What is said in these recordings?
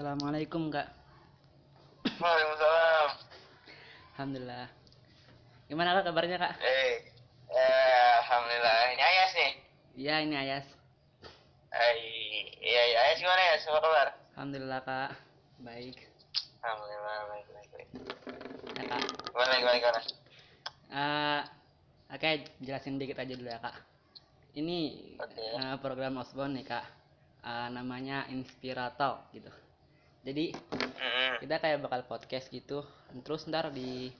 Assalamualaikum kak. Waalaikumsalam. Alhamdulillah. Gimana kak kabarnya kak? Eh, eh, alhamdulillah. Ini Ayas nih. Iya ini Ayas. Eh, iya, iya. Ayas gimana ya? Semua kabar? Alhamdulillah kak. Baik. Alhamdulillah, baik, baik, baik. Ya kak. Gimana, gimana, gimana? Eh, Oke jelasin dikit aja dulu ya kak. Ini Oke. eh, program Osborne nih kak. Eh, namanya Inspiratal gitu. Jadi kita kayak bakal podcast gitu. Terus ntar di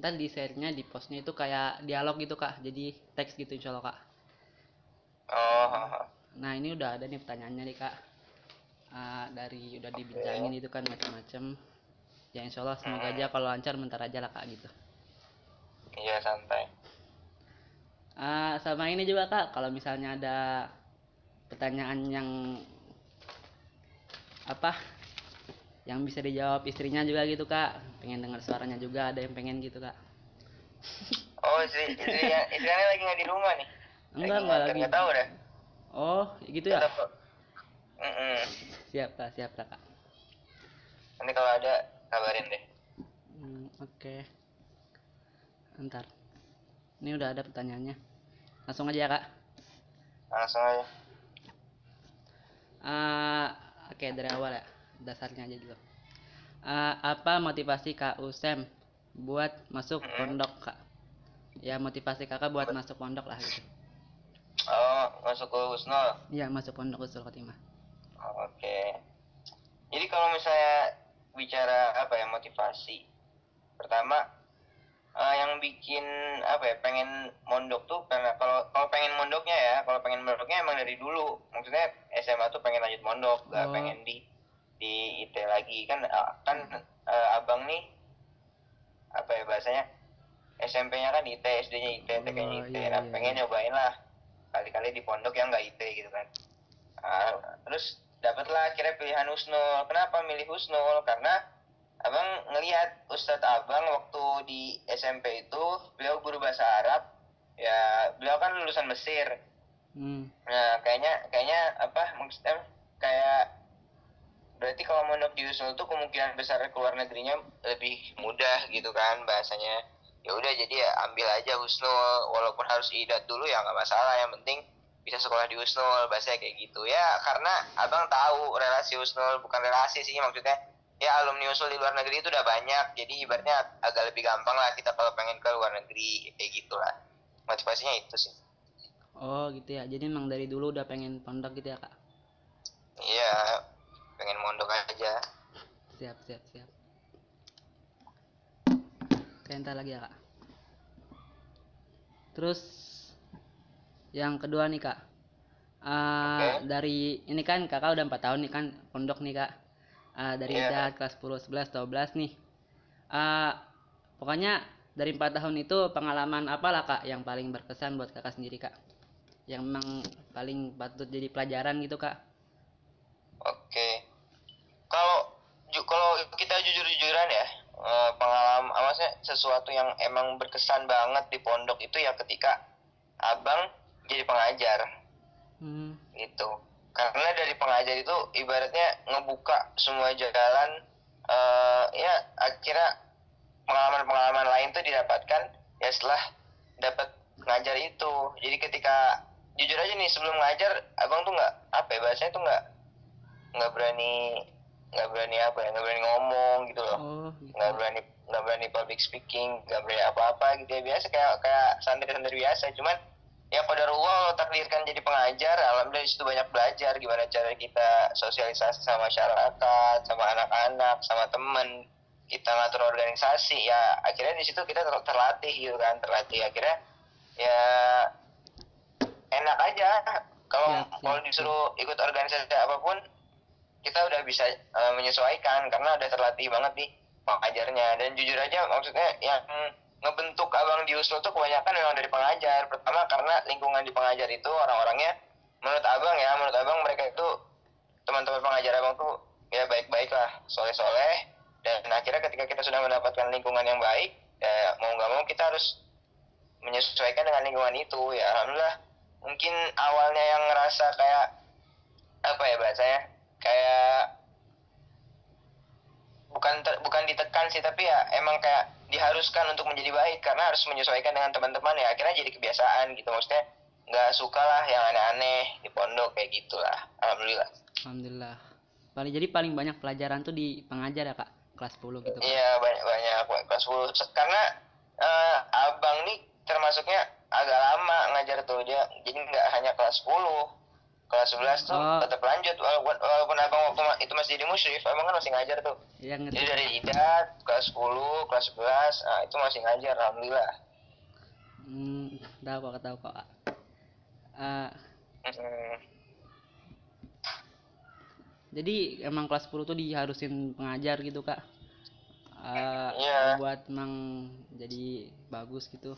ntar di share-nya di postnya itu kayak dialog gitu kak. Jadi teks gitu insya Allah kak. Oh. Nah ini udah ada nih pertanyaannya nih kak Ah, dari udah dibincangin itu kan macam-macam ya insya Allah semoga aja kalau lancar bentar aja lah kak gitu iya santai. Ah, sama ini juga kak kalau misalnya ada pertanyaan yang apa yang bisa dijawab istrinya juga gitu kak pengen dengar suaranya juga ada yang pengen gitu kak Oh, istri, istrinya, istrinya lagi nggak di rumah nih? enggak enggak lagi Nggak tahu dah. oh gitu ya siap kak siap kak Nanti kalau ada kabarin deh. Hmm, oke. Ntar. Ini udah ada pertanyaannya. Langsung aja ya, Kak. Langsung aja. Ah, oke dari awal ya. Dasarnya aja dulu. Ah, apa motivasi Kak Usem buat masuk pondok, Kak? Ya, motivasi Kakak buat masuk pondok lah gitu. Oh, masuk ke Husnul. Iya, masuk pondok Usul Khotimah. Oh, Oke. Jadi kalau misalnya bicara apa ya motivasi, pertama eh, yang bikin apa ya pengen mondok tuh karena kalau kalau pengen mondoknya ya, kalau pengen mondoknya emang dari dulu. Maksudnya SMA tuh pengen lanjut mondok, gak Oh. pengen di di IT lagi kan eh, kan eh, abang nih apa ya bahasanya SMP-nya kan IT, SD-nya IT, TK-nya Oh, IT. iya, nah, iya, pengen nyobain lah kali-kali di pondok yang nggak IT gitu kan. Ah, terus dapatlah akhirnya pilihan Husnul. Kenapa milih Husnul? Karena abang ngelihat Ustadz abang waktu di SMP itu beliau guru bahasa Arab. Ya beliau kan lulusan Mesir. Hmm. Nah kayaknya kayaknya apa maksudnya kayak berarti kalau mondok di Husnul tuh kemungkinan besar keluar negerinya lebih mudah gitu kan bahasanya ya udah jadi ya ambil aja Husnul walaupun harus idat dulu ya nggak masalah yang penting bisa sekolah di Husnul bahasanya kayak gitu ya karena abang tahu relasi Husnul bukan relasi sih maksudnya ya alumni Husnul di luar negeri itu udah banyak jadi ibaratnya agak lebih gampang lah kita kalau pengen ke luar negeri kayak gitulah motivasinya itu sih Oh, gitu ya. Jadi emang dari dulu udah pengen pondok gitu ya, Kak? iya pengen mondok aja Siap, siap, siap. Ntar lagi ya, Kak. Terus yang kedua nih, Kak. Ah, Oke. dari ini kan Kakak udah empat tahun nih kan pondok nih, Kak. Ah, dari Iya. udah kelas 10, 11, 12 nih. Ah, pokoknya dari empat tahun itu pengalaman apa lah, Kak, yang paling berkesan buat Kakak sendiri, Kak? Yang memang paling patut jadi pelajaran gitu, Kak? Oke. Kalau ju- kalau kita jujur-jujuran ya, eh, pengalaman maksudnya sesuatu yang emang berkesan banget di pondok itu ya ketika abang jadi pengajar Hmm. gitu. Karena dari pengajar itu ibaratnya ngebuka semua jalan eh ya akhirnya pengalaman-pengalaman lain tuh didapatkan ya setelah dapat ngajar itu. Jadi ketika jujur aja nih sebelum ngajar abang tuh nggak apa ya bahasanya tuh nggak nggak berani nggak berani apa ya nggak berani ngomong gitu loh Oh, gitu. nggak berani nggak berani public speaking nggak berani apa-apa gitu ya biasa kayak kayak santri-santri biasa cuman ya qadarullah Allah takdirkan jadi pengajar alhamdulillah di situ banyak belajar gimana cara kita sosialisasi sama masyarakat sama anak-anak sama temen. Kita ngatur organisasi ya akhirnya di situ kita ter- terlatih gitu kan terlatih. Akhirnya ya enak aja. Kalau siap, kalau disuruh ikut organisasi apa pun kita udah bisa eh, menyesuaikan karena udah terlatih banget nih pengajarnya. Dan jujur aja maksudnya yang ngebentuk abang di Usul tuh kebanyakan memang dari pengajar. Pertama karena lingkungan di pengajar itu orang-orangnya menurut abang ya menurut abang mereka itu teman-teman pengajar abang tuh ya baik-baik lah soleh-soleh. Dan akhirnya ketika kita sudah mendapatkan lingkungan yang baik ya mau nggak mau kita harus menyesuaikan dengan lingkungan itu ya alhamdulillah. Mungkin awalnya yang ngerasa kayak apa ya bahasanya kayak ditekan sih tapi ya emang kayak diharuskan untuk menjadi baik karena harus menyesuaikan dengan teman-teman ya. Akhirnya jadi kebiasaan gitu. Maksudnya nggak suka lah yang aneh-aneh di pondok kayak gitulah. Alhamdulillah. Alhamdulillah. Paling jadi paling banyak pelajaran tuh di pengajar ya kak? Kelas 10 gitu iya banyak banyak. Kelas 10 karena uh, abang nih termasuknya agak lama ngajar tuh. Dia jadi nggak hanya kelas 10 kelas 11 tuh oh. tetap lanjut walaupun, walaupun abang waktu itu masih jadi musyrif abang kan masih ngajar tuh ya, ngerti. jadi dari idat kelas 10 kelas 11 nah, itu masih ngajar alhamdulillah hmm tahu kok tahu kok uh, hmm. jadi emang kelas 10 tuh diharusin pengajar gitu kak uh, yeah. buat emang jadi bagus gitu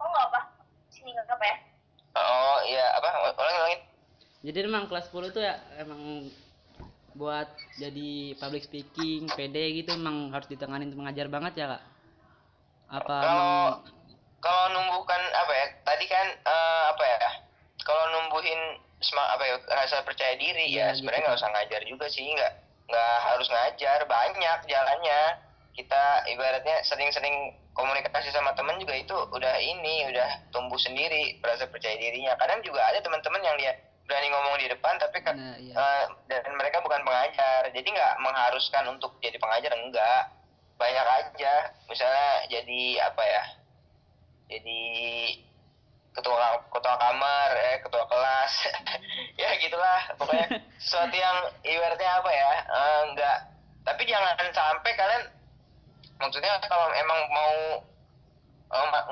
oh nggak apa sini nggak apa ya oh iya. Apa? Ulangi ulangin jadi emang kelas 10 itu ya emang buat jadi public speaking PD gitu emang harus ditenganin mengajar banget ya kak? Apa kalau kalau numbuhkan apa ya tadi kan uh, apa ya kalau numbuhin semangat apa ya rasa percaya diri ya, ya sebenarnya nggak gitu. usah ngajar juga sih nggak nggak harus ngajar banyak jalannya. Kita ibaratnya sering-sering komunikasi sama temen juga itu udah ini udah tumbuh sendiri rasa percaya dirinya. Kadang juga ada teman-teman yang dia berani ngomong di depan tapi kan nah, iya. uh, dan mereka bukan pengajar. Jadi nggak mengharuskan untuk jadi pengajar enggak. Banyak aja. Misalnya jadi apa ya jadi ketua ketua kamar eh ketua kelas. Ya gitulah. Pokoknya sesuatu yang ibaratnya apa ya uh, enggak tapi jangan sampai kalian maksudnya kalau emang mau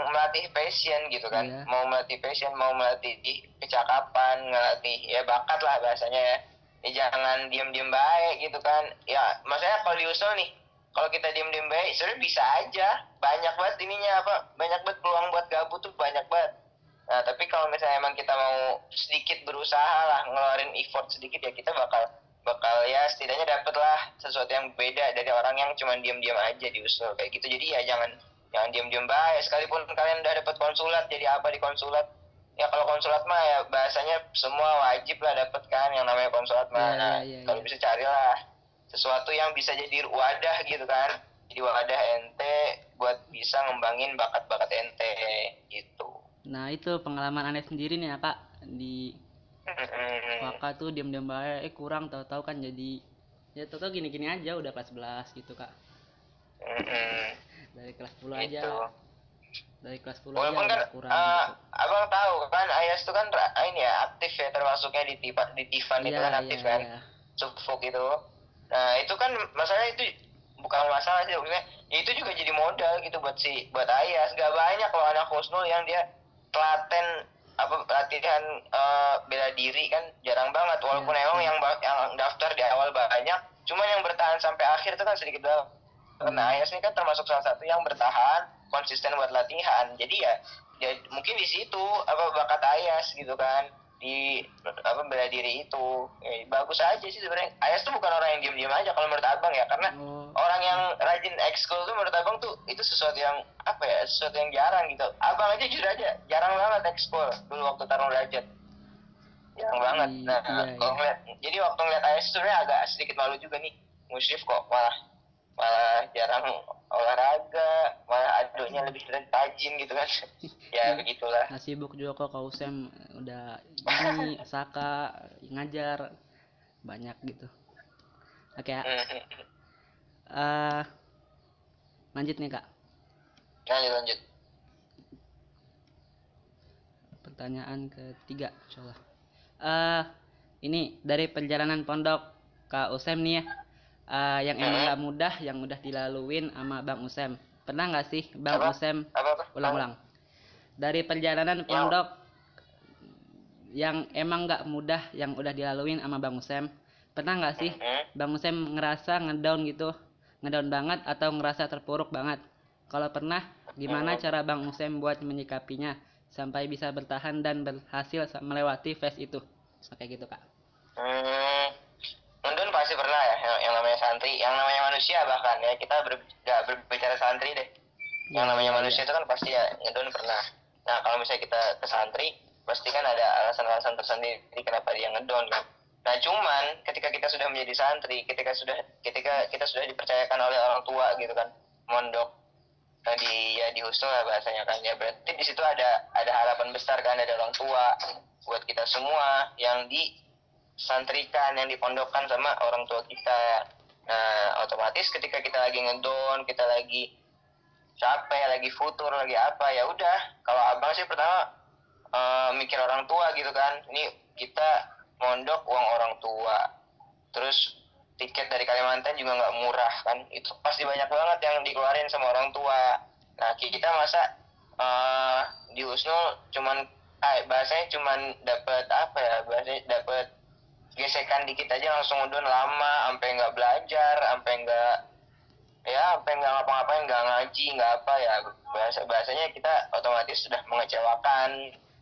melatih passion gitu kan. Yeah. mau melatih passion mau melatih kecakapan ngelatih ya bakat lah bahasanya ya, ya jangan diem-diem baik gitu kan. Ya maksudnya kalau diusul nih kalau kita diem-diem baik sebenarnya bisa aja. Banyak banget ininya apa banyak banget peluang buat gabut tuh banyak banget. Nah tapi kalau misalnya emang kita mau sedikit berusaha lah ngeluarin effort sedikit ya kita bakal bakal ya setidaknya dapet lah sesuatu yang beda dari orang yang cuma diam-diam aja di usul kayak gitu. Jadi ya jangan jangan diam-diam baik. Sekalipun kalian udah dapet konsulat jadi apa di konsulat? Ya kalau konsulat mah ya bahasanya semua wajib lah dapet kan yang namanya konsulat mah. Nah, yeah, yeah, kalau yeah. bisa carilah sesuatu yang bisa jadi wadah gitu kan. Jadi wadah ente buat bisa ngembangin bakat-bakat ente gitu. Nah itu pengalaman aneh sendiri nih ya kak di kakak tuh diam-diam baik. Eh kurang tahu-tahu kan jadi ya tahu-tahu gini-gini aja udah kelas 11 gitu kak. Dari kelas 10 aja. Gitu. dari kelas 10 Walaupun aja kan, kurang uh, gitu. abang tahu kan Ayas tuh kan ini ya aktif ya termasuknya di tipa, di Tivan yeah, itu kan aktif yeah, kan? yeah. Sufuk itu nah itu kan masalah itu bukan masalah sih maksudnya ya itu juga jadi modal gitu buat si buat Ayas. Gak banyak loh anak Husnul yang dia telaten apa latihan uh, bela diri kan jarang banget walaupun yeah, emang yeah. yang yang daftar di awal banyak cuma yang bertahan sampai akhir itu kan sedikit banget karena hmm. Ayas ini kan termasuk salah satu yang bertahan konsisten buat latihan jadi ya ya mungkin di situ apa bakat Ayas gitu kan di apa bela diri itu. Ya, bagus aja sih sebenarnya. Ayas tuh bukan orang yang diem-diem aja kalau menurut abang ya karena oh. orang yang rajin ekskul tuh menurut abang tuh itu sesuatu yang apa ya sesuatu yang jarang gitu. Abang aja jujur aja jarang banget ekskul dulu waktu tarung derajat jarang banget. Nah iya, kalau iya. ngeliat jadi waktu ngeliat Ayas sebenarnya agak sedikit malu juga nih. Musyrif kok malah malah jarang olahraga malah aduknya lebih rajin gitu kan. Ya begitulah. Nah sibuk juga kok kau Sam udah ini Saka ngajar. Banyak gitu. Oke okay, ya uh, lanjut nih kak. Lanjut lanjut. Pertanyaan ketiga insyaallah uh, ini dari perjalanan pondok kak Usem nih ya uh, yang emang gak mudah yang udah dilaluin sama Bang Usem. Pernah nggak sih Bang apa? Usem? Ulang-ulang. Dari perjalanan pondok yang emang nggak mudah yang udah dilaluin sama Bang Usem. Pernah nggak sih Bang Usem ngerasa ngedown gitu? Ngedown banget atau ngerasa terpuruk banget? Kalau pernah gimana cara Bang Usem buat menyikapinya sampai bisa bertahan dan berhasil melewati phase itu? Kayak gitu kak. Hmm, pasti pernah ya santri, yang namanya manusia bahkan ya kita ber, gak berbicara santri deh. Yang ya, namanya ya, manusia ya. itu kan pasti ya Undun pernah. Nah kalau misalnya kita ke santri, pasti kan ada alasan-alasan tersendiri kenapa dia ngedon kan. nah cuman ketika kita sudah menjadi santri ketika sudah ketika kita sudah dipercayakan oleh orang tua gitu kan mondok nah, di ya di husnul lah bahasanya kan ya berarti di situ ada ada harapan besar kan ada orang tua buat kita semua yang disantrikan yang dipondokkan sama orang tua kita nah otomatis ketika kita lagi ngedon kita lagi capek lagi futur lagi apa ya udah. Kalau abang sih pertama uh, mikir orang tua gitu kan. Ini kita mondok uang orang tua. Terus tiket dari Kalimantan juga nggak murah kan. Itu pasti banyak banget yang dikeluarin sama orang tua. Nah kita masa uh, di Usnul cuman eh, bahasanya cuman dapat apa ya? Bahasanya dapat gesekan dikit aja langsung udah lama sampai nggak belajar sampai nggak ya sampai nggak ngapa-ngapain nggak ngaji nggak apa ya bahasa bahasanya kita otomatis sudah mengecewakan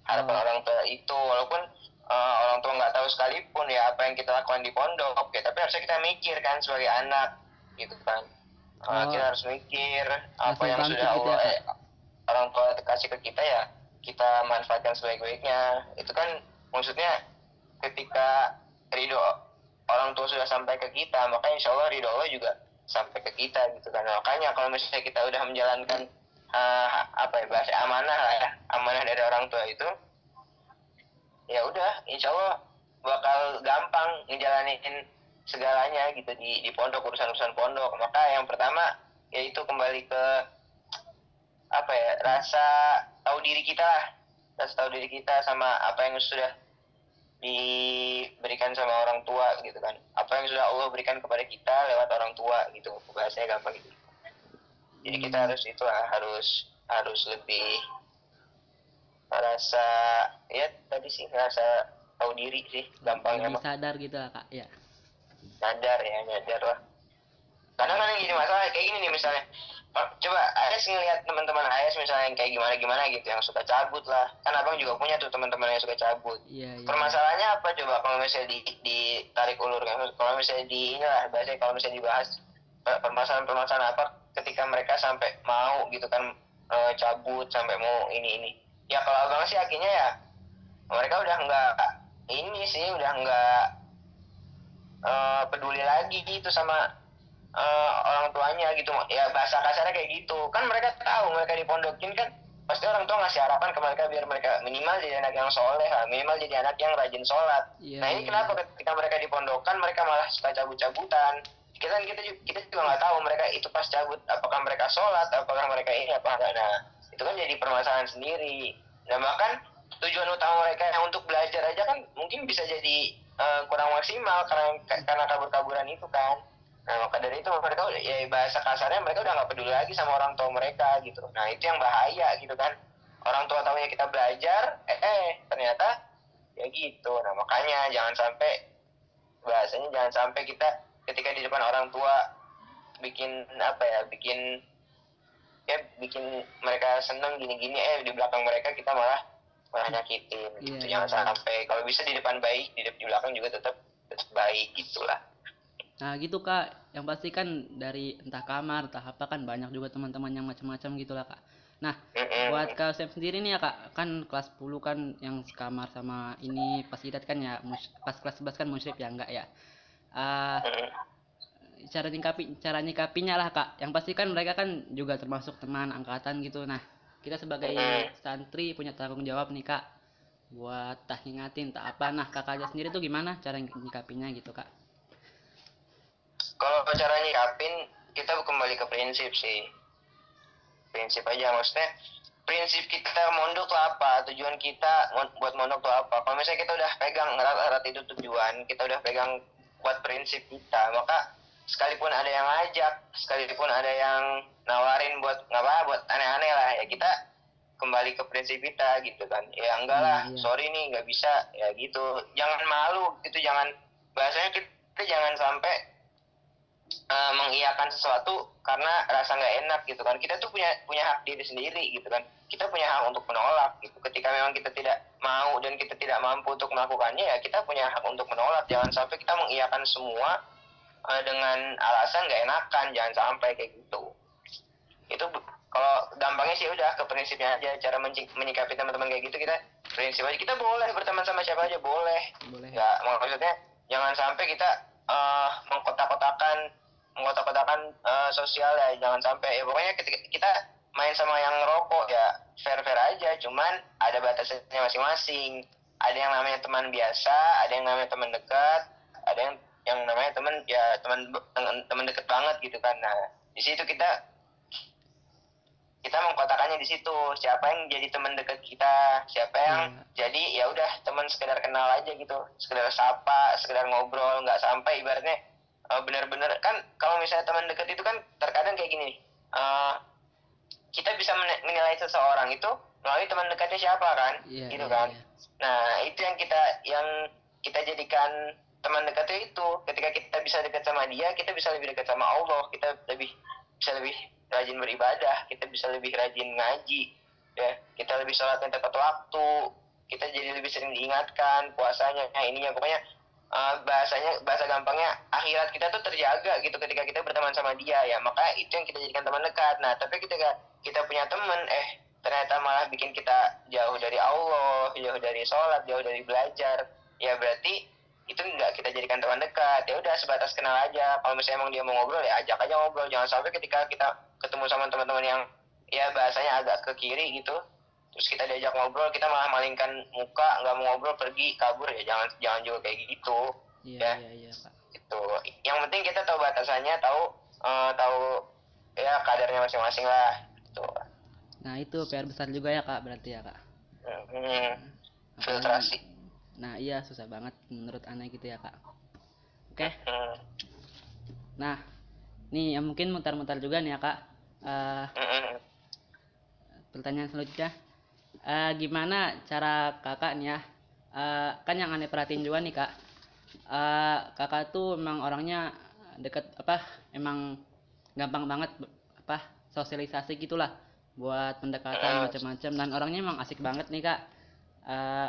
harapan oh. orang tua itu walaupun uh, orang tua nggak tahu sekalipun ya apa yang kita lakukan di pondok ya tapi harusnya kita mikir kan sebagai anak gitu kan uh, oh. kita harus mikir apa yang sudah gitu Allah ya, eh, orang tua kasih ke kita ya kita manfaatkan sebaik-baiknya itu kan maksudnya ketika ridho. Orang tua sudah sampai ke kita maka insya Allah ridho Allah juga sampai ke kita gitu kan. Makanya kalau misalnya kita udah menjalankan uh, apa ya bahasa amanah lah ya amanah dari orang tua itu ya udah insya Allah bakal gampang ngejalanin segalanya gitu di di pondok urusan-urusan pondok. Maka yang pertama yaitu kembali ke apa ya rasa tahu diri kita lah. Rasa tahu diri kita sama apa yang sudah diberikan sama orang tua gitu kan. Apa yang sudah Allah berikan kepada kita lewat orang tua gitu. Bahasanya gampang gitu. Jadi kita hmm. harus itu harus harus lebih rasa ya tadi sih rasa tahu diri sih gampangnya lebih sadar gitu lah kak ya. Sadar ya sadar lah karena kan yang gini masalah kayak gini nih misalnya. Coba Ayas ngeliat teman-teman Ayas misalnya yang kayak gimana gimana gitu yang suka cabut lah. Kan abang juga punya tuh teman-teman yang suka cabut. Iya, iya. permasalahannya apa coba kalau misalnya di ditarik ulur? Kan kalau misalnya di inilah bahasanya kalau misalnya dibahas permasalahan-permasalahan apa ketika mereka sampai mau gitu kan e, cabut sampai mau ini ini. Ya kalau abang sih akhirnya ya mereka udah nggak ini sih udah nggak uh, peduli lagi gitu sama uh, orang tuanya gitu. Ya bahasa kasarnya kayak gitu. Kan mereka tahu mereka dipondokin kan pasti orang tua ngasih harapan ke mereka biar mereka minimal jadi anak yang soleh minimal jadi anak yang rajin sholat. Yeah, nah ini yeah. kenapa ketika mereka dipondokkan mereka malah suka cabut-cabutan? Kita kita kita juga nggak tahu mereka itu pas cabut apakah mereka sholat apakah mereka ini apa enggak. Nah itu kan jadi permasalahan sendiri. Nah bahkan tujuan utama mereka yang untuk belajar aja kan mungkin bisa jadi uh, kurang maksimal karena karena kabur-kaburan itu kan nah maka dari itu mereka ya bahasa kasarnya mereka udah nggak peduli lagi sama orang tua mereka gitu. Nah itu yang bahaya gitu kan. Orang tua tahunya kita belajar eh, eh ternyata ya gitu. Nah makanya jangan sampai bahasanya jangan sampai kita ketika di depan orang tua bikin apa ya bikin ya bikin mereka seneng gini-gini eh di belakang mereka kita malah malah nyakitin yeah, gitu. Yeah, jangan sampai. Kalau bisa di depan baik di, di belakang juga tetap tetap baik gitulah nah gitu kak. Yang pasti kan dari entah kamar entah apa kan banyak juga teman-teman yang macam-macam gitulah kak. Nah buat kak Sam sendiri nih ya kak kan kelas 10 kan yang sekamar sama ini pas idat kan ya pas kelas 11 kan musyrik ya enggak ya? Uh, cara nyikapi cara nyikapinya lah kak. Yang pasti kan mereka kan juga termasuk teman angkatan gitu. Nah kita sebagai santri punya tanggung jawab nih kak buat tak ingatin tak apa. Nah kakak aja sendiri tuh gimana cara nyikapinya gitu kak kalau cara nyikapin kita kembali ke prinsip sih. Prinsip aja maksudnya prinsip kita mondok tuh apa? Tujuan kita buat mondok tuh apa? Kalau misalnya kita udah pegang erat-erat itu tujuan kita udah pegang buat prinsip kita maka sekalipun ada yang ngajak sekalipun ada yang nawarin buat nggak apa buat aneh-aneh lah ya kita kembali ke prinsip kita gitu kan. Ya enggak lah hmm, iya. sorry nih nggak bisa ya gitu. Jangan malu gitu jangan bahasanya kita, kita jangan sampai uh, mengiyakan sesuatu karena rasa nggak enak gitu kan. Kita tuh punya punya hak diri sendiri gitu kan. Kita punya hak untuk menolak gitu. Ketika memang kita tidak mau dan kita tidak mampu untuk melakukannya ya kita punya hak untuk menolak. Jangan sampai kita mengiyakan semua uh, dengan alasan nggak enakan. Jangan sampai kayak gitu. Itu kalau gampangnya sih udah ke prinsipnya aja. Cara menyikapi teman-teman kayak gitu kita prinsip aja. Kita boleh berteman sama siapa aja boleh. Boleh. Nggak maksudnya jangan sampai kita uh, mengkotak-kotakan uh, sosial ya jangan sampai ya pokoknya ketika kita main sama yang ngerokok ya fair fair aja cuman ada batasnya masing-masing. Ada yang namanya teman biasa ada yang namanya teman dekat ada yang yang namanya teman ya teman teman dekat banget gitu kan. Nah di situ kita kita mengkotakannya di situ. Siapa yang jadi teman dekat kita siapa yang hmm. jadi ya udah teman sekedar kenal aja gitu. Sekedar sapa sekedar ngobrol nggak sampai ibaratnya uh, benar-benar kan kalau misalnya teman dekat itu kan terkadang kayak gini uh, kita bisa menilai seseorang itu melalui teman dekatnya siapa kan? Yeah, gitu yeah, kan? yeah. nah itu yang kita yang kita jadikan teman dekatnya itu. Ketika kita bisa dekat sama dia kita bisa lebih dekat sama Allah. Kita lebih bisa lebih rajin beribadah. Kita bisa lebih rajin ngaji. Ya kita lebih sholatnya tepat waktu. Kita jadi lebih sering diingatkan puasanya. Nah ininya. Pokoknya uh, bahasanya bahasa gampangnya akhirat kita tuh terjaga gitu ketika kita berteman sama dia ya. Maka itu yang kita jadikan teman dekat. Nah tapi ketika kita punya teman eh ternyata malah bikin kita jauh dari Allah jauh dari sholat jauh dari belajar. Ya berarti itu nggak kita jadikan teman dekat. Ya udah sebatas kenal aja. Kalau misalnya emang dia mau ngobrol ya ajak aja ngobrol. Jangan sampai ketika kita ketemu sama teman-teman yang ya bahasanya agak ke kiri gitu terus kita diajak ngobrol kita malah malingkan muka nggak mau ngobrol pergi kabur. Ya jangan jangan juga kayak gitu. Iya, ya. iya, iya, Pak. itu yang penting kita tahu batasannya tahu uh, tahu ya kadarnya masing-masing lah. Itu nah itu PR besar juga ya kak berarti ya kak? Hmm, filtrasi. Nah iya susah banget menurut aneh gitu ya kak. Oke? Okay. nah nih ya mungkin mutar-mutar juga nih ya kak. Uh, pertanyaan selanjutnya uh, gimana cara kakak nih ya uh, kan yang aneh perhatiin juga nih kak. Uh, kakak tuh emang orangnya deket apa emang gampang banget apa sosialisasi gitulah buat pendekatan macam-macam. Dan orangnya emang asik banget nih kak. Uh,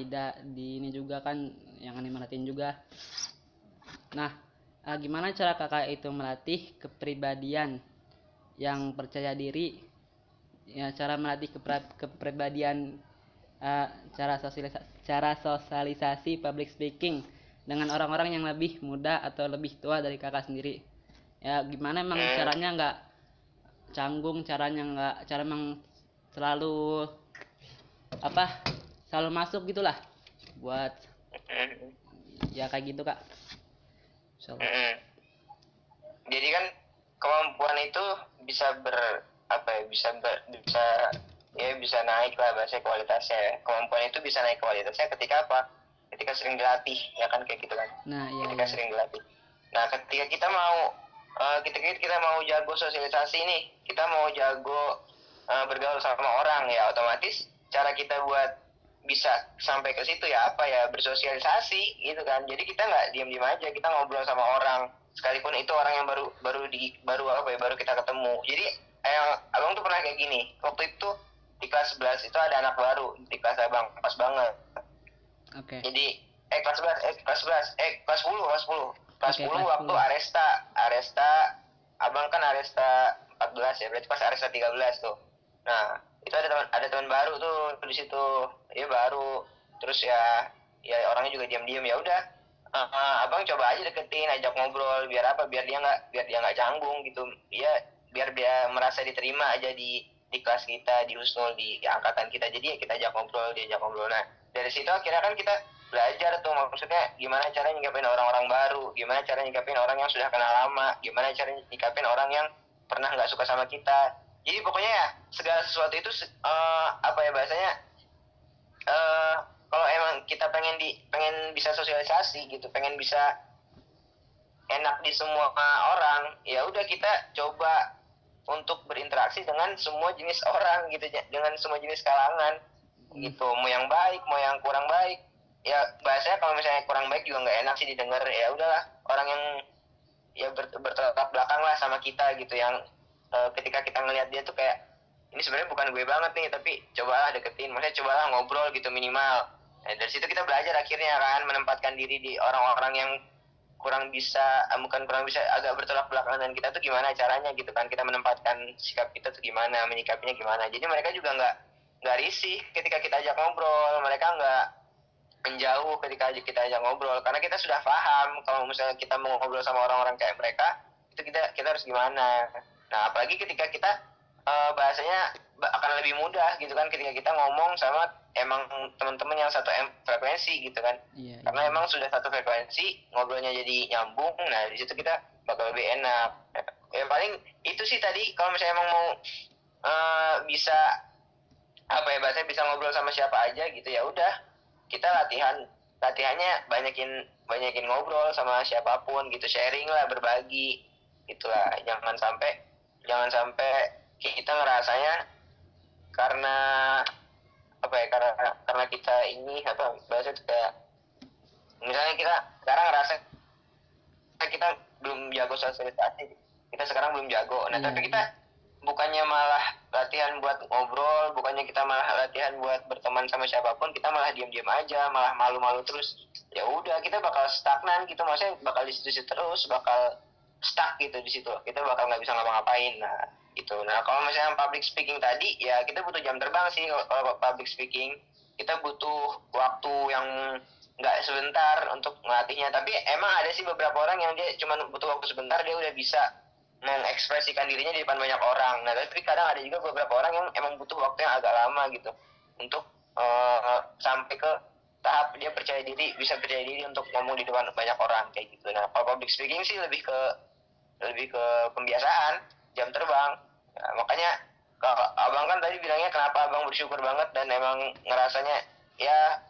di da, di ini juga kan yang aneh merhatiin juga. Nah uh, gimana cara kakak itu melatih kepribadian yang percaya diri ya cara melatih kepribadian uh, cara sosialisasi cara sosialisasi public speaking dengan orang-orang yang lebih muda atau lebih tua dari kakak sendiri. Ya gimana emang caranya nggak canggung caranya nggak cara emang selalu apa selalu masuk gitulah buat ya kayak gitu kak. Jadi kan kemampuan itu bisa ber apa ya bisa bisa ya bisa naik lah bahasa kualitasnya. Ya. kemampuan itu bisa naik kualitasnya ketika apa? Ketika sering dilatih ya kan kayak gitu kan? Nah, iya, ketika iya. sering dilatih. Nah ketika kita mau uh, ketika kita mau jago sosialisasi nih kita mau jago uh, bergaul sama orang ya otomatis cara kita buat bisa sampai ke situ ya apa ya bersosialisasi gitu kan? Jadi kita nggak diam-diam aja kita ngobrol sama orang. Sekalipun itu orang yang baru baru di baru apa ya baru kita ketemu. Jadi yang abang tuh pernah kayak gini. Waktu itu di kelas 11 itu ada anak baru di kelas abang. Pas banget. Oke. Okay. jadi eh kelas 11 eh kelas 11 eh kelas 10 kelas 10 kelas okay, 10 kelas waktu 10. Aresta. Aresta abang kan Aresta 14 ya berarti pas Aresta 13 tuh. Nah itu ada teman ada teman baru tuh di situ. Dia baru. Terus ya ya orangnya juga diam-diam. Ya udah uh, uh, abang coba aja deketin ajak ngobrol biar apa? Biar dia nggak biar dia nggak canggung gitu. Ya biar dia merasa diterima aja di di kelas kita di husnul di, di angkatan kita. Jadi ya kita ajak ngobrol dia ajak ngobrol. Nah dari situ akhirnya kan kita belajar tuh maksudnya gimana cara nyikapin orang-orang baru gimana cara nyikapin orang yang sudah kenal lama gimana cara nyikapin orang yang pernah nggak suka sama kita. Jadi pokoknya ya segala sesuatu itu uh, apa ya bahasanya uh, kalau emang kita pengen di pengen bisa sosialisasi gitu pengen bisa enak di semua orang ya udah kita coba untuk berinteraksi dengan semua jenis orang gitu dengan semua jenis kalangan. Hmm. gitu mau yang baik mau yang kurang baik. Ya bahasanya kalau misalnya kurang baik juga nggak enak sih didengar. Ya udahlah orang yang ya ber, bertolak belakang lah sama kita gitu. Yang uh, ketika kita ngelihat dia tuh kayak ini sebenarnya bukan gue banget nih tapi cobalah deketin. Maksudnya cobalah ngobrol gitu minimal. Nah, dari situ kita belajar akhirnya kan menempatkan diri di orang-orang yang kurang bisa eh, bukan kurang bisa agak bertolak belakang dengan kita tuh gimana caranya gitu kan? Kita menempatkan sikap kita tuh gimana menyikapinya gimana? Jadi mereka juga nggak nggak risih ketika kita ajak ngobrol. Mereka nggak menjauh ketika kita ajak ngobrol. Karena kita sudah paham kalau misalnya kita mau ngobrol sama orang-orang kayak mereka itu kita kita harus gimana? Nah apalagi ketika kita uh, bahasanya akan lebih mudah gitu kan ketika kita ngomong sama emang teman-teman yang satu frekuensi gitu kan. Iya, karena iya. emang sudah satu frekuensi ngobrolnya jadi nyambung nah di situ kita bakal lebih enak. Ya paling itu sih tadi kalau misalnya emang mau uh, bisa apa ya bahasanya bisa ngobrol sama siapa aja gitu ya udah kita latihan. Latihannya banyakin banyakin ngobrol sama siapa pun gitu sharing lah berbagi itulah jangan sampai jangan sampai kita ngerasanya karena apa ya karena karena kita ini apa bahasa itu kayak misalnya kita sekarang ngerasa kita belum jago sosialisasi kita sekarang belum jago nah yeah. tapi kita bukannya malah latihan buat ngobrol, bukannya kita malah latihan buat berteman sama siapa pun, kita malah diam-diam aja, malah malu-malu terus. Ya udah, kita bakal stagnan gitu, maksudnya bakal di situ terus, bakal stuck gitu di situ. Kita bakal nggak bisa ngapa-ngapain. Nah, itu. Nah, kalau misalnya public speaking tadi, ya kita butuh jam terbang sih kalau public speaking. Kita butuh waktu yang nggak sebentar untuk melatihnya. Tapi emang ada sih beberapa orang yang dia cuma butuh waktu sebentar, dia udah bisa mengekspresikan dirinya di depan banyak orang. Nah, tapi kadang ada juga beberapa orang yang emang butuh waktu yang agak lama gitu untuk uh, sampai ke tahap dia percaya diri, bisa percaya diri untuk ngomong di depan banyak orang kayak gitu. Nah, kalau public speaking sih lebih ke lebih ke pembiasaan, jam terbang. Nah, makanya kalau abang kan tadi bilangnya kenapa abang bersyukur banget dan emang ngerasanya ya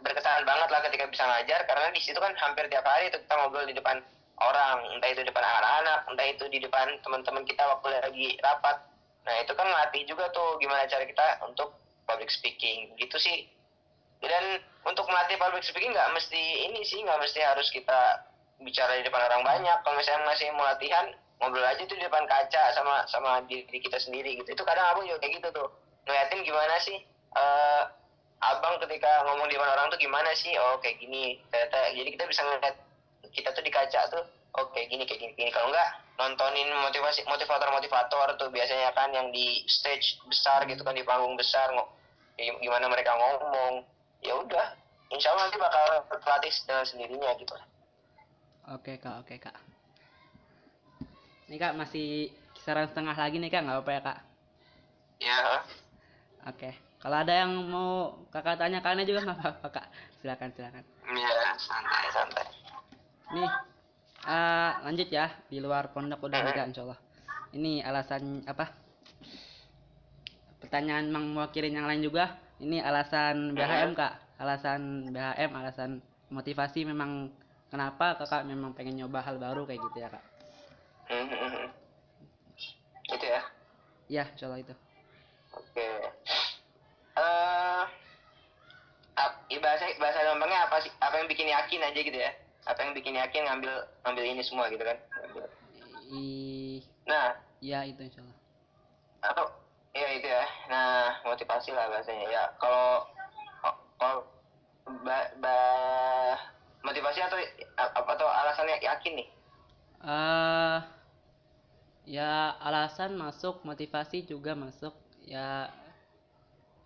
berkesan banget lah ketika bisa ngajar. Karena di situ kan hampir tiap hari itu kita ngobrol di depan orang. Entah itu di depan anak-anak entah itu di depan teman-teman kita waktu lagi rapat. Nah itu kan ngelatih juga tuh gimana cara kita untuk public speaking. Gitu sih. Dan untuk melatih public speaking nggak mesti ini sih nggak mesti harus kita bicara di depan orang banyak. Kalau misalnya masih mau latihan ngobrol aja tuh di depan kaca sama sama diri kita sendiri gitu. Itu kadang abang juga kayak gitu tuh. Ngeliatin gimana sih uh, abang ketika ngomong di depan orang tuh gimana sih? Oh kayak gini ternyata jadi kita bisa ngeliat kita tuh di kaca tuh oke oh, gini kayak gini, gini. kalau enggak nontonin motivasi motivator motivator tuh biasanya kan yang di stage besar gitu kan di panggung besar ya gimana mereka ngomong. Ya udah insya Allah nanti bakal terlatih dengan sendirinya gitu. Oke kak oke kak ini kak masih kisaran setengah lagi nih kak. Nggak apa-apa ya kak? Ya oke. Kalau ada yang mau kakak tanya kalian juga nggak apa-apa kak. Silakan silakan. Iya santai santai. Nih uh, lanjut ya. Di luar pondok udah enggak insya Allah ini alasan apa? Pertanyaan mewakili yang lain juga. Ini alasan BHM kak. Alasan BHM alasan motivasi memang kenapa kakak memang pengen nyoba hal baru kayak gitu ya kak itu ya? Iya insya Allah itu. Oke. Okay. uh, eh, bahasa bahasa gampangnya apa sih? Apa yang bikin yakin aja gitu ya? Apa yang bikin yakin ngambil ngambil ini semua gitu kan? I... nah. Ya itu insyaallah. Atau ya itu ya. Nah motivasi lah bahasanya. Ya kalau kalau ba, ba, motivasi atau apa atau alasannya yakin nih? Uh, ya alasan masuk motivasi juga masuk. Ya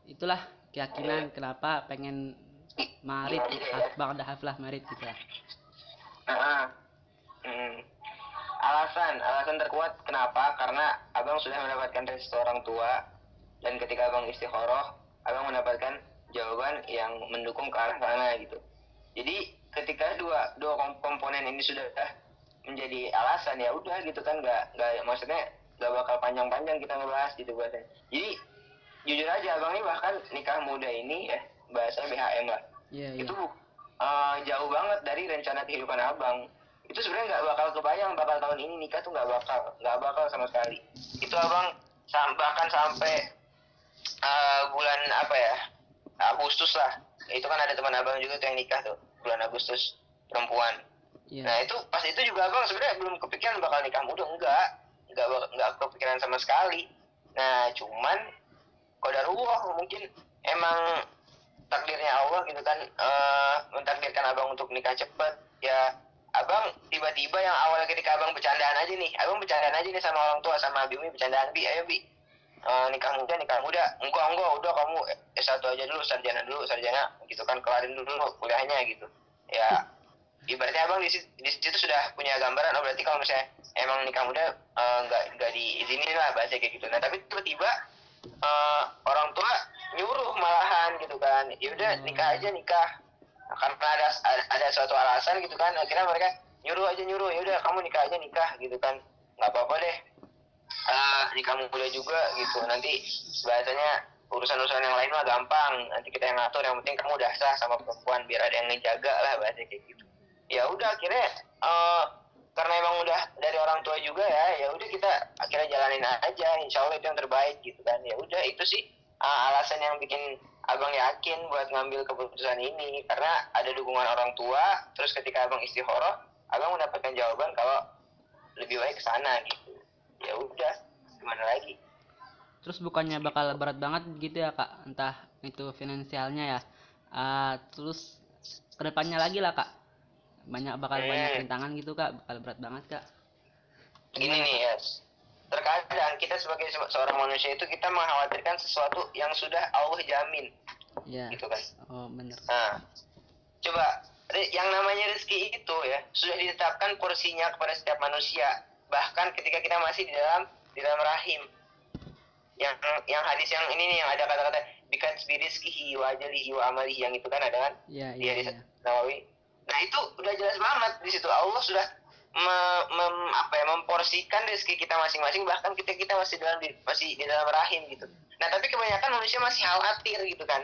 itulah keyakinan kenapa pengen marit bang haflah marit gitu lah. Nah, hmm. alasan alasan terkuat kenapa? Karena abang sudah mendapatkan restu orang tua. Dan ketika abang istikharah abang mendapatkan jawaban yang mendukung ke arah sana gitu. Jadi ketika dua dua komponen ini sudah menjadi alasan ya udah gitu kan nggak nggak maksudnya nggak bakal panjang-panjang kita ngebahas gitu bahasa jadi jujur aja abang ini bahkan nikah muda ini ya bahasa BHM lah. Yeah, yeah. itu uh, jauh banget dari rencana kehidupan abang. Itu sebenarnya nggak bakal kebayang bakal tahun ini nikah tuh nggak bakal nggak bakal sama sekali. Itu abang bahkan sampai uh, bulan apa ya Agustus lah. Itu kan ada teman abang juga tuh yang nikah tuh bulan Agustus perempuan yeah. nah itu pas itu juga abang sebenarnya belum kepikiran bakal nikah muda enggak. Nggak nggak kepikiran sama sekali. Nah cuman kodarullah mungkin emang takdirnya Allah gitu kan uh, mentakdirkan abang untuk nikah cepat. Ya abang tiba-tiba yang awalnya ketika abang bercandaan aja nih abang bercandaan aja nih sama orang tua sama Abi Umi bercandaan. Bi ayo Bi eh, nikah muda nikah muda. Enggak enggak udah kamu S1 aja dulu sarjana dulu sarjana gitu kan kelarin dulu kuliahnya gitu. Ya ibaratnya abang di, si- di situ sudah punya gambaran oh berarti kalau misalnya emang nikah muda eh, nggak nggak diizinin lah bahasa kayak gitu. Nah tapi tiba-tiba eh, orang tua nyuruh malahan gitu kan. Ya udah Hmm. nikah aja nikah. Nah, karena ada, ada ada suatu alasan gitu kan akhirnya mereka nyuruh aja nyuruh. Ya udah kamu nikah aja nikah gitu kan. Nggak apa-apa deh. Ah, nikah muda juga gitu. Nanti bahasanya urusan-urusan yang lain mah gampang. Nanti kita yang ngatur yang penting kamu udah sah sama perempuan biar ada yang ngejaga lah bahasa kayak gitu ya udah akhirnya eh, karena emang udah dari orang tua juga ya ya udah kita akhirnya jalanin aja. Insya Allah itu yang terbaik gitu kan. Ya udah itu sih ah, alasan yang bikin abang yakin buat ngambil keputusan ini. Karena ada dukungan orang tua terus ketika abang istihoroh abang mendapatkan jawaban kalau lebih baik ke sana gitu. Ya udah gimana lagi? Terus bukannya bakal berat banget gitu ya kak, entah itu finansialnya ya. Ah, terus ke depannya lagi lah kak, banyak bakal banyak Hmm. rintangan gitu kak, bakal berat banget kak. gini nih ya terkadang kita sebagai se- seorang manusia itu kita mengkhawatirkan sesuatu yang sudah Allah jamin Ya. gitu kan Oh bener. nah coba yang namanya rezeki itu ya sudah ditetapkan porsinya kepada setiap manusia bahkan ketika kita masih di dalam di dalam rahim yang yang hadis yang ini nih yang ada kata-kata bikan birizkihi wa ajalihi wa amalihi yang itu kan ada kan Iya di iya hadis iya. Nawawi. Nah itu udah jelas banget di situ Allah sudah me- mem- apa ya memporsikan rezeki kita masing-masing bahkan kita kita masih dalam di, masih di dalam rahim gitu. Nah tapi kebanyakan manusia masih khawatir gitu kan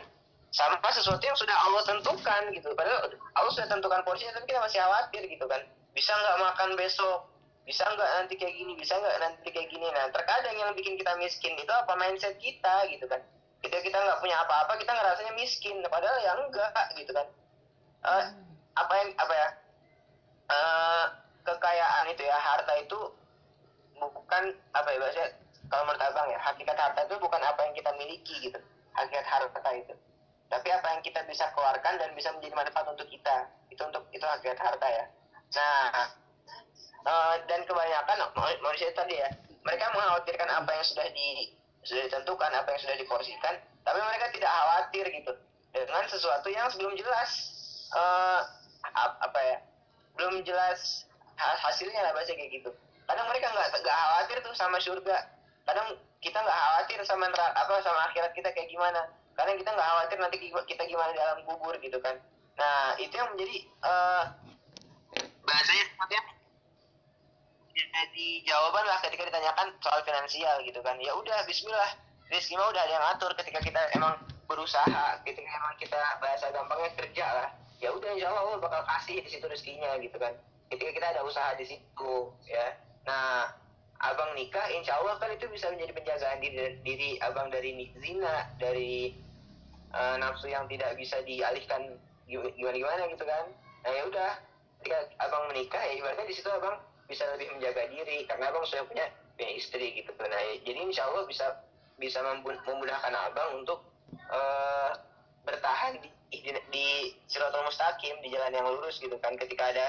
sama sesuatu yang sudah Allah tentukan gitu. Padahal Allah sudah tentukan porsinya tapi kita masih khawatir gitu kan. Bisa nggak makan besok? Bisa nggak nanti kayak gini? Bisa nggak nanti kayak gini? Nah terkadang yang bikin kita miskin itu apa mindset kita gitu kan. Ketika kita nggak punya apa-apa kita ngerasanya miskin. Padahal ya enggak gitu kan eh, apa yang apa ya eh, kekayaan itu ya harta itu bukan apa ya bahasa kalau menurut abang ya hakikat harta itu bukan apa yang kita miliki gitu hakikat harta itu. Tapi apa yang kita bisa keluarkan dan bisa menjadi manfaat untuk kita itu untuk itu hakikat harta ya. Nah eh, dan kebanyakan ma- manusia tadi ya mereka mengkhawatirkan apa yang sudah di sudah ditentukan apa yang sudah diporsikan tapi mereka tidak khawatir gitu dengan sesuatu yang sebelum jelas. Eh, apa ya belum jelas ha- hasilnya lah bahasa kayak gitu. Kadang mereka nggak nggak khawatir tuh sama surga. Kadang kita nggak khawatir sama apa sama akhirat kita kayak gimana. Kadang kita nggak khawatir nanti ki- kita gimana dalam kubur gitu kan. Nah itu yang menjadi eh, bahasanya sepertinya jadi jawaban lah ketika ditanyakan soal finansial gitu kan. Ya udah Bismillah. Rezeki mah udah ada yang ngatur ketika kita emang berusaha ketika emang kita bahasa gampangnya kerja lah ya udah insya Allah bakal kasih di situ rezekinya gitu kan. Ketika kita ada usaha di situ ya. Nah abang nikah insya Allah kan itu bisa menjadi penjagaan diri, diri abang dari zina dari eh, nafsu yang tidak bisa dialihkan gimana gimana gitu kan. Nah ya udah. Ketika abang menikah ya ibaratnya di situ abang bisa lebih menjaga diri karena abang sudah punya punya istri gitu nah ya, jadi insya Allah bisa bisa memudahkan abang untuk eh, bertahan di, di, di siratul mustaqim di jalan yang lurus gitu kan. Ketika ada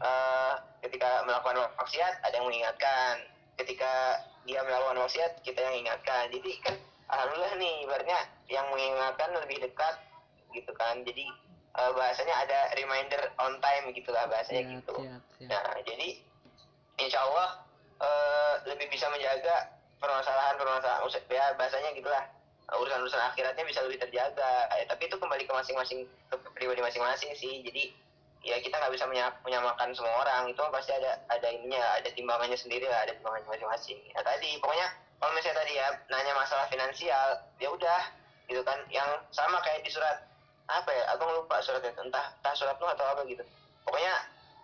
eh, ketika melakukan maksiat ada yang mengingatkan. Ketika dia melakukan maksiat kita yang ingatkan. Jadi kan alhamdulillah nih ibaratnya yang mengingatkan lebih dekat gitu kan. Jadi eh, bahasanya ada reminder on time gitulah bahasanya gitu. nah jadi insya Allah eh, lebih bisa menjaga permasalahan-permasalahan us- ya bahasanya gitulah urusan-urusan akhiratnya bisa lebih terjaga. Eh, tapi itu kembali ke masing-masing ke pribadi masing-masing sih. Jadi ya kita nggak bisa menya- menyamakan semua orang. Itu pasti ada ada ininya ada timbangannya sendiri lah ada timbangannya masing-masing. Ya tadi pokoknya kalau misalnya tadi ya nanya masalah finansial ya udah gitu kan. Yang sama kayak di surat apa ya abang lupa suratnya entah entah surat nuh atau apa gitu. Pokoknya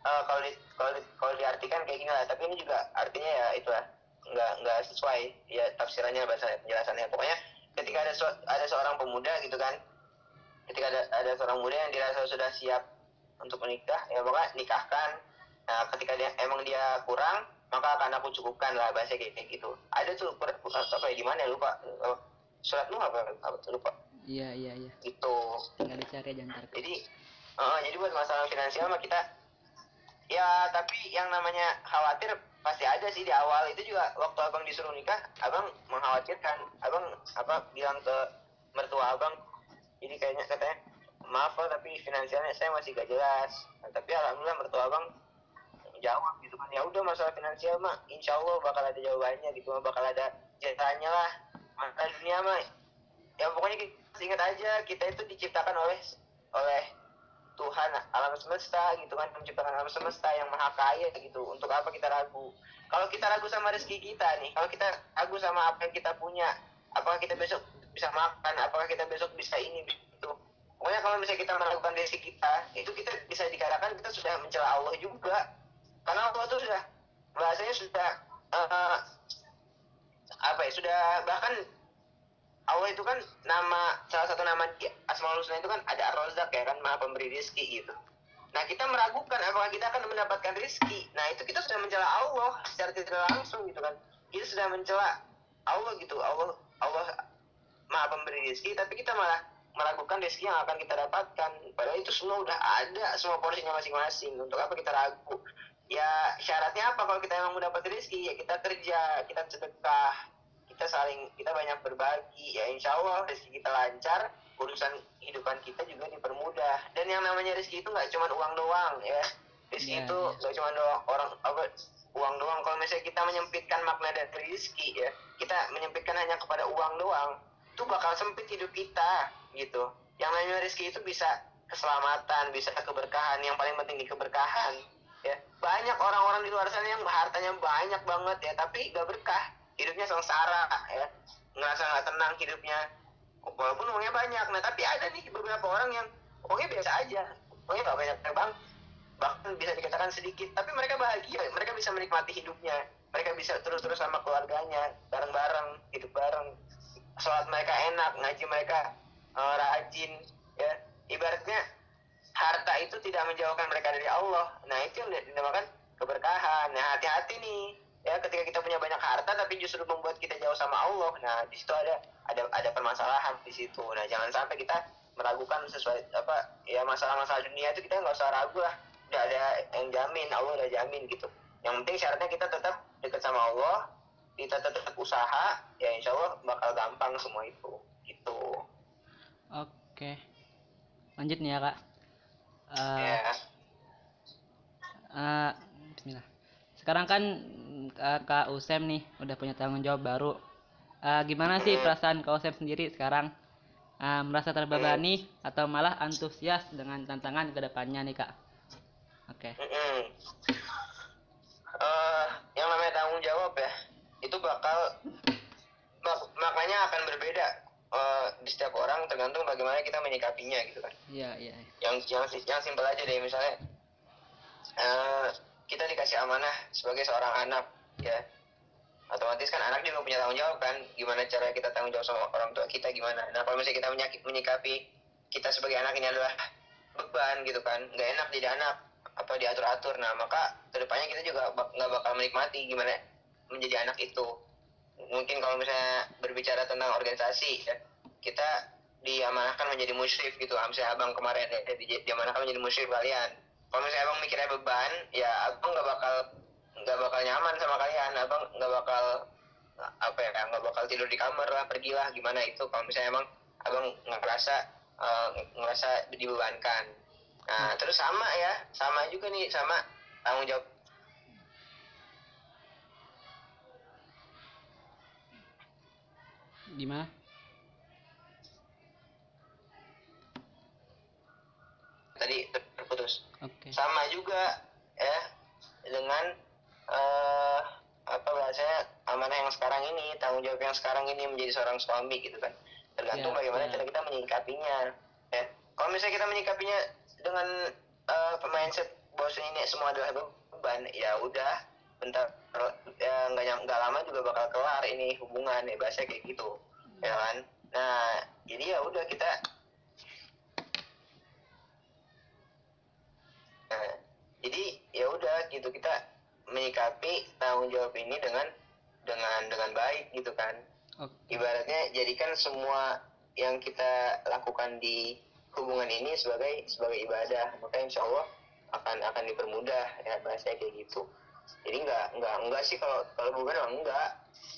eh, kalau di, kalau di, kalau diartikan kayak gini lah. Tapi ini juga artinya ya itu lah. Nggak nggak sesuai ya tafsirannya bahasa penjelasannya. Pokoknya ketika ada ada seorang pemuda gitu kan. Ketika ada ada seorang muda yang dirasa sudah siap untuk menikah ya pokoknya nikahkan. Nah ketika dia emang dia kurang maka akan aku cukupkan lah bahasa kayak gitu. Ada tuh per- apa ya di mana ya lupa. Eh, surat nuh apa, apa lupa. Iya iya iya. gitu. Tinggal dicari aja ntar. Jadi eh, jadi buat masalah finansial mah kita ya tapi yang namanya khawatir pasti ada sih di awal. Itu juga waktu abang disuruh nikah abang mengkhawatirkan. Abang apa bilang ke mertua abang jadi kayaknya katanya maaf pak tapi finansialnya saya masih gak jelas. Nah, tapi alhamdulillah mertua abang jawab gitu kan ya udah masalah finansial mah insya Allah bakal ada jawabannya gitu mah bakal ada jalannya lah. Masalah dunia mah ya pokoknya kita ingat aja kita itu diciptakan oleh oleh Tuhan alam semesta gitu kan menciptakan alam semesta yang maha kaya gitu. Untuk apa kita ragu? Kalau kita ragu sama rezeki kita nih kalau kita ragu sama apa yang kita punya apakah kita besok bisa makan apakah kita besok bisa ini gitu. Pokoknya kalau misalnya kita meragukan rezeki kita itu kita bisa dikatakan kita sudah mencela Allah juga. Karena Allah tuh sudah bahasanya sudah uh, apa ya sudah bahkan Allah itu kan nama salah satu nama Asmaul Husna itu kan ada Ar-Razzaq ya kan Maha Pemberi rezeki gitu. Nah, kita meragukan apakah kita akan mendapatkan rezeki. Nah, itu kita sudah mencela Allah secara tidak langsung gitu kan. Kita sudah mencela Allah gitu. Allah Allah Maha Pemberi rezeki tapi kita malah meragukan rezeki yang akan kita dapatkan. Padahal itu semua udah ada, semua porsinya masing-masing. Untuk apa kita ragu? Ya syaratnya apa kalau kita emang mendapat rezeki? Ya kita kerja, kita sedekah, kita saling kita banyak berbagi. Ya insya Allah rezeki kita lancar urusan kehidupan kita juga dipermudah. Dan yang namanya rezeki itu nggak cuma uang doang ya. Rezeki Iya, itu iya. nggak cuma doang orang apa uang doang. Kalau misalnya kita menyempitkan makna dari rezeki ya kita menyempitkan hanya kepada uang doang itu bakal sempit hidup kita gitu. Yang namanya rezeki itu bisa keselamatan bisa keberkahan. Yang paling penting di keberkahan ya. Banyak orang-orang di luar sana yang hartanya banyak banget ya tapi gak berkah hidupnya sengsara ya ngerasa nggak tenang hidupnya. Walaupun uangnya banyak. Nah tapi ada nih beberapa orang yang uangnya biasa aja. Uangnya nggak banyak. Bang bahkan bisa dikatakan sedikit. Tapi mereka bahagia. Mereka bisa menikmati hidupnya. Mereka bisa terus-terus sama keluarganya. Bareng-bareng hidup bareng. Sholat mereka enak ngaji mereka eh, rajin ya. Ibaratnya harta itu tidak menjauhkan mereka dari Allah. Nah itu yang dinamakan keberkahan. Nah hati-hati nih ya ketika kita punya banyak harta tapi justru membuat kita jauh sama Allah. Nah di situ ada ada ada permasalahan di situ. Nah jangan sampai kita meragukan sesuai apa ya masalah-masalah dunia itu kita nggak usah ragu lah. Udah ada yang jamin Allah udah jamin gitu. Yang penting syaratnya kita tetap dekat sama Allah kita tetap usaha ya insya Allah bakal gampang semua itu. Gitu. Oke. Lanjut nih ya, Kak. Eh, ya. eh, bismillah. Sekarang kan eh, Kak Usem nih udah punya tanggung jawab baru. Eh, gimana sih perasaan Kak Usem sendiri sekarang? Eh, merasa terbebani atau malah antusias dengan tantangan ke depannya nih, Kak? Oke. Mm-mm. Eh, yang namanya tanggung jawab ya itu bakal mak- maknanya akan berbeda eh, di setiap orang tergantung bagaimana kita menyikapinya gitu kan Iya, iya. yang yang yang simpel aja deh misalnya eh, kita dikasih amanah sebagai seorang anak ya. Otomatis kan anak juga punya tanggung jawab kan. Gimana cara kita tanggung jawab sama orang tua kita gimana? Nah kalau misalnya kita menyikapi kita sebagai anak ini adalah beban gitu kan. Nggak enak jadi anak. Apa diatur atur nah maka ke depannya kita juga nggak bakal menikmati gimana menjadi anak itu. Mungkin kalau misalnya berbicara tentang organisasi ya, kita diamanahkan menjadi musyrif gitu. Misalnya abang kemarin ya di- diamanahkan menjadi musyrif kalian. Kalau misalnya abang mikirnya beban ya abang nggak bakal nggak bakal nyaman sama kalian. Abang nggak bakal apa ya nggak bakal tidur di kamar lah pergilah gimana itu. Kalau misalnya emang abang ngerasa eh, ngerasa dibebankan. Nah terus sama ya sama juga nih sama tanggung jawab. Gimana? tadi terputus. Oke. sama juga ya dengan eh apa bahasanya amanah yang sekarang ini tanggung jawab yang sekarang ini menjadi seorang suami gitu kan. Tergantung Ya, bagaimana ya. cara kita menyikapinya ya. Kalau misalnya kita menyikapinya dengan eh mindset bahwasanya ini semua adalah beban ya udah bentar ya nggak nyam- nggak lama juga bakal kelar ini hubungan ya bahasa kayak gitu ya kan. Nah jadi ya udah kita Nah, jadi ya udah gitu kita menyikapi tanggung jawab ini dengan dengan dengan baik gitu kan. Oke. Ibaratnya jadikan semua yang kita lakukan di hubungan ini sebagai sebagai ibadah, maka insya Allah akan akan dipermudah ya bahasanya kayak gitu. jadi nggak nggak nggak sih kalau kalau bukan mah enggak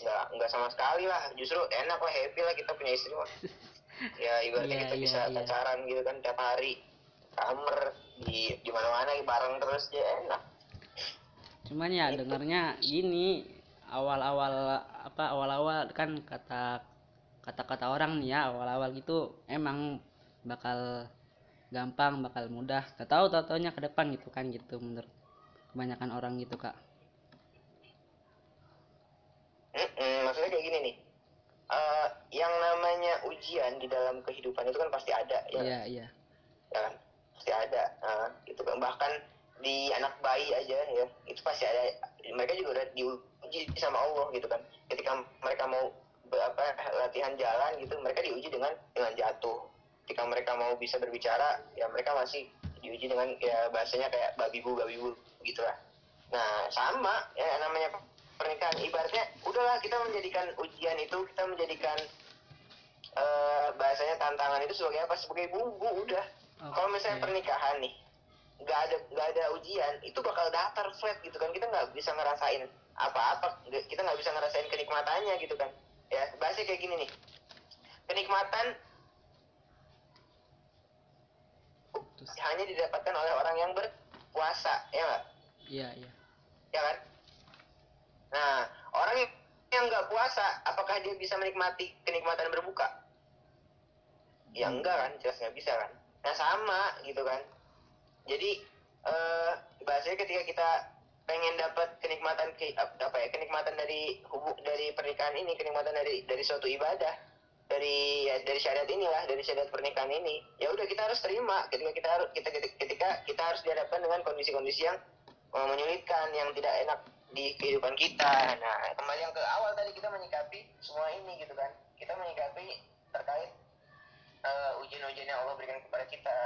nggak nggak sama sekali lah justru enak lah happy lah kita punya istri mah ya ibaratnya Iya, kita iya, bisa iya. pacaran gitu kan tiap hari kamar di di mana mana bareng terus ya enak cuman ya dengarnya gini awal-awal apa awal-awal kan kata kata-kata orang nih ya awal-awal gitu emang bakal gampang bakal mudah. Gak tahu tau taunya ke depan gitu kan gitu menurut kebanyakan orang gitu kak. Mm-mm, maksudnya kayak gini nih. Eh, yang namanya ujian di dalam kehidupan itu kan pasti ada ya iya iya. Ya kan? Pasti ada Nah, gitu kan. Bahkan di anak bayi aja ya. Itu pasti ada mereka juga udah diuji sama Allah gitu kan. Ketika mereka mau apa latihan jalan gitu mereka diuji dengan dengan jatuh. Ketika mereka mau bisa berbicara ya mereka masih diuji dengan ya bahasanya kayak babi bu babi bu gitu lah nah sama ya namanya pernikahan. Ibaratnya udahlah kita menjadikan ujian itu kita menjadikan eh, bahasanya tantangan itu sebagai apa? Sebagai bumbu udah. Kalau misalnya pernikahan nih nggak ada nggak ada ujian itu bakal datar flat gitu kan. Kita nggak bisa ngerasain apa-apa kita nggak bisa ngerasain kenikmatannya gitu kan. Ya bahasanya kayak gini nih. Kenikmatan Terus, hanya didapatkan oleh orang yang berpuasa ya nggak? Iya iya. Ya kan? Nah orang yang nggak puasa apakah dia bisa menikmati kenikmatan berbuka? Ya Hmm. enggak kan jelas nggak bisa kan. Nah sama gitu kan jadi eh bahasanya ketika kita pengen dapat kenikmatan ke, apa ya kenikmatan dari hubung dari pernikahan ini kenikmatan dari dari suatu ibadah dari ya, dari syariat inilah dari syariat pernikahan ini ya udah kita harus terima ketika kita harus kita ketika kita harus dihadapkan dengan kondisi-kondisi yang eh, menyulitkan yang tidak enak di kehidupan kita. Nah kembali yang ke awal tadi kita menyikapi semua ini gitu kan. Kita menyikapi terkait eh, ujian-ujian yang Allah berikan kepada kita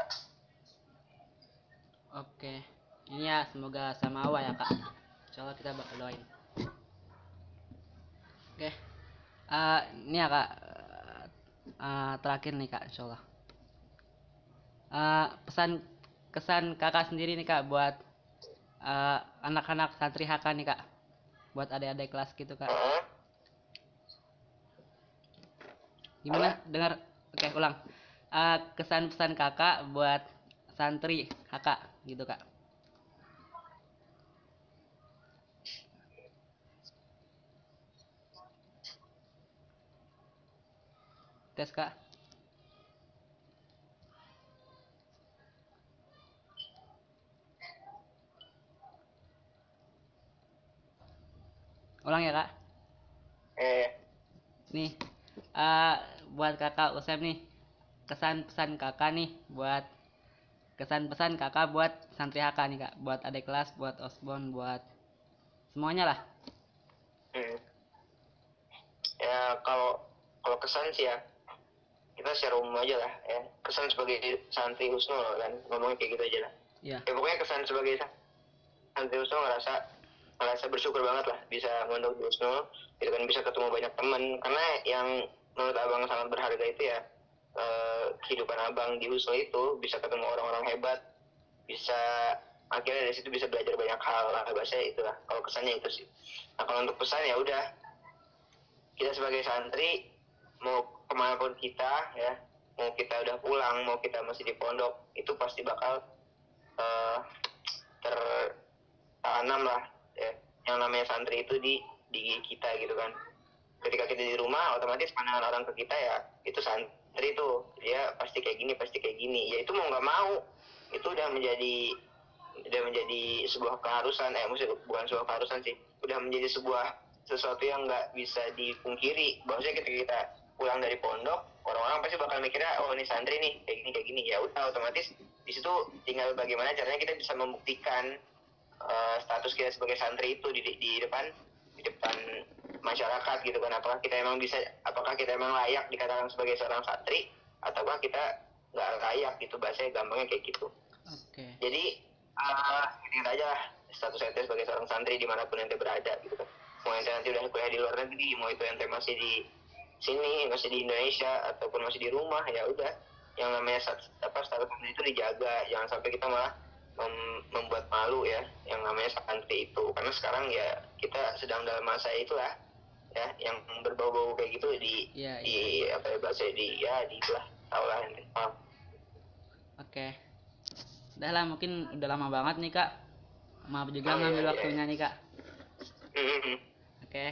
Oke, ini ya semoga sama Allah ya kak. Insya Allah kita bakal doain. Oke, Eh, ini ya kak. Eh, terakhir nih kak, Insya Allah. Eh, pesan kesan kakak sendiri nih kak buat eh, anak-anak santri HK nih kak, buat adik-adik kelas gitu kak. Gimana? Dengar? Oke, ulang. Eh, kesan pesan kakak buat santri HK gitu kak. Tes kak. Ulang ya kak. eh Nih, eh buat kakak Usep nih, kesan pesan kakak nih buat kesan pesan kakak buat santri HK nih kak, buat adik kelas, buat osbon, buat semuanya lah. Hmm. Ya kalau kalau kesan sih ya kita secara umum aja lah ya kesan sebagai santri Husnul kan ngomongnya kayak gitu aja lah. Iya. Ya pokoknya kesan sebagai sa- santri Husnul ngerasa ngerasa bersyukur banget lah bisa mondok di Husnul gitu kan bisa ketemu banyak teman karena yang menurut abang sangat berharga itu ya eh, kehidupan abang di Husnul itu bisa ketemu orang-orang hebat bisa akhirnya dari situ bisa belajar banyak hal lah bahasa itulah kalau kesannya itu sih. Nah kalau untuk pesan ya udah kita sebagai santri mau ke mana pun kita ya mau kita udah pulang mau kita masih di pondok itu pasti bakal eh, tertanam lah ya yang namanya santri itu di di kita gitu kan. Ketika kita di rumah otomatis pandangan orang ke kita ya itu santri tuh dia pasti kayak gini pasti kayak gini. Ya itu mau nggak mau itu udah menjadi udah menjadi sebuah keharusan. Eh maksudnya bukan sebuah keharusan sih. Udah menjadi sebuah sesuatu yang nggak bisa dipungkiri. Bahwasanya ketika kita pulang dari pondok orang-orang pasti bakal mikirnya oh ini santri nih kayak gini kayak gini. Ya udah otomatis di situ tinggal bagaimana caranya kita bisa membuktikan eh, status kita sebagai santri itu di, di depan di depan masyarakat gitu kan. Apakah kita emang bisa apakah kita emang layak dikatakan sebagai seorang santri ataukah kita nggak layak gitu bahasanya gampangnya kayak gitu. Oke. jadi uh, ingat aja lah status ente sebagai seorang santri di mana pun ente berada gitu kan. Mau ente nanti udah kuliah di luar negeri mau itu ente masih di sini masih di Indonesia ataupun masih di rumah ya udah. Yang namanya stat- apa status santri itu dijaga jangan sampai kita malah mem- membuat malu ya yang namanya namanya santri itu. Karena sekarang ya kita sedang dalam masa itulah ya yang berbau-bau kayak gitu di Iya, di apa ya bahasa di ya di lah tau lah paham. Oke. Udah lah mungkin udah lama banget nih kak. Maaf juga Oh, ngambil iya, waktunya nih kak. Hmm, hmm, hmm. oke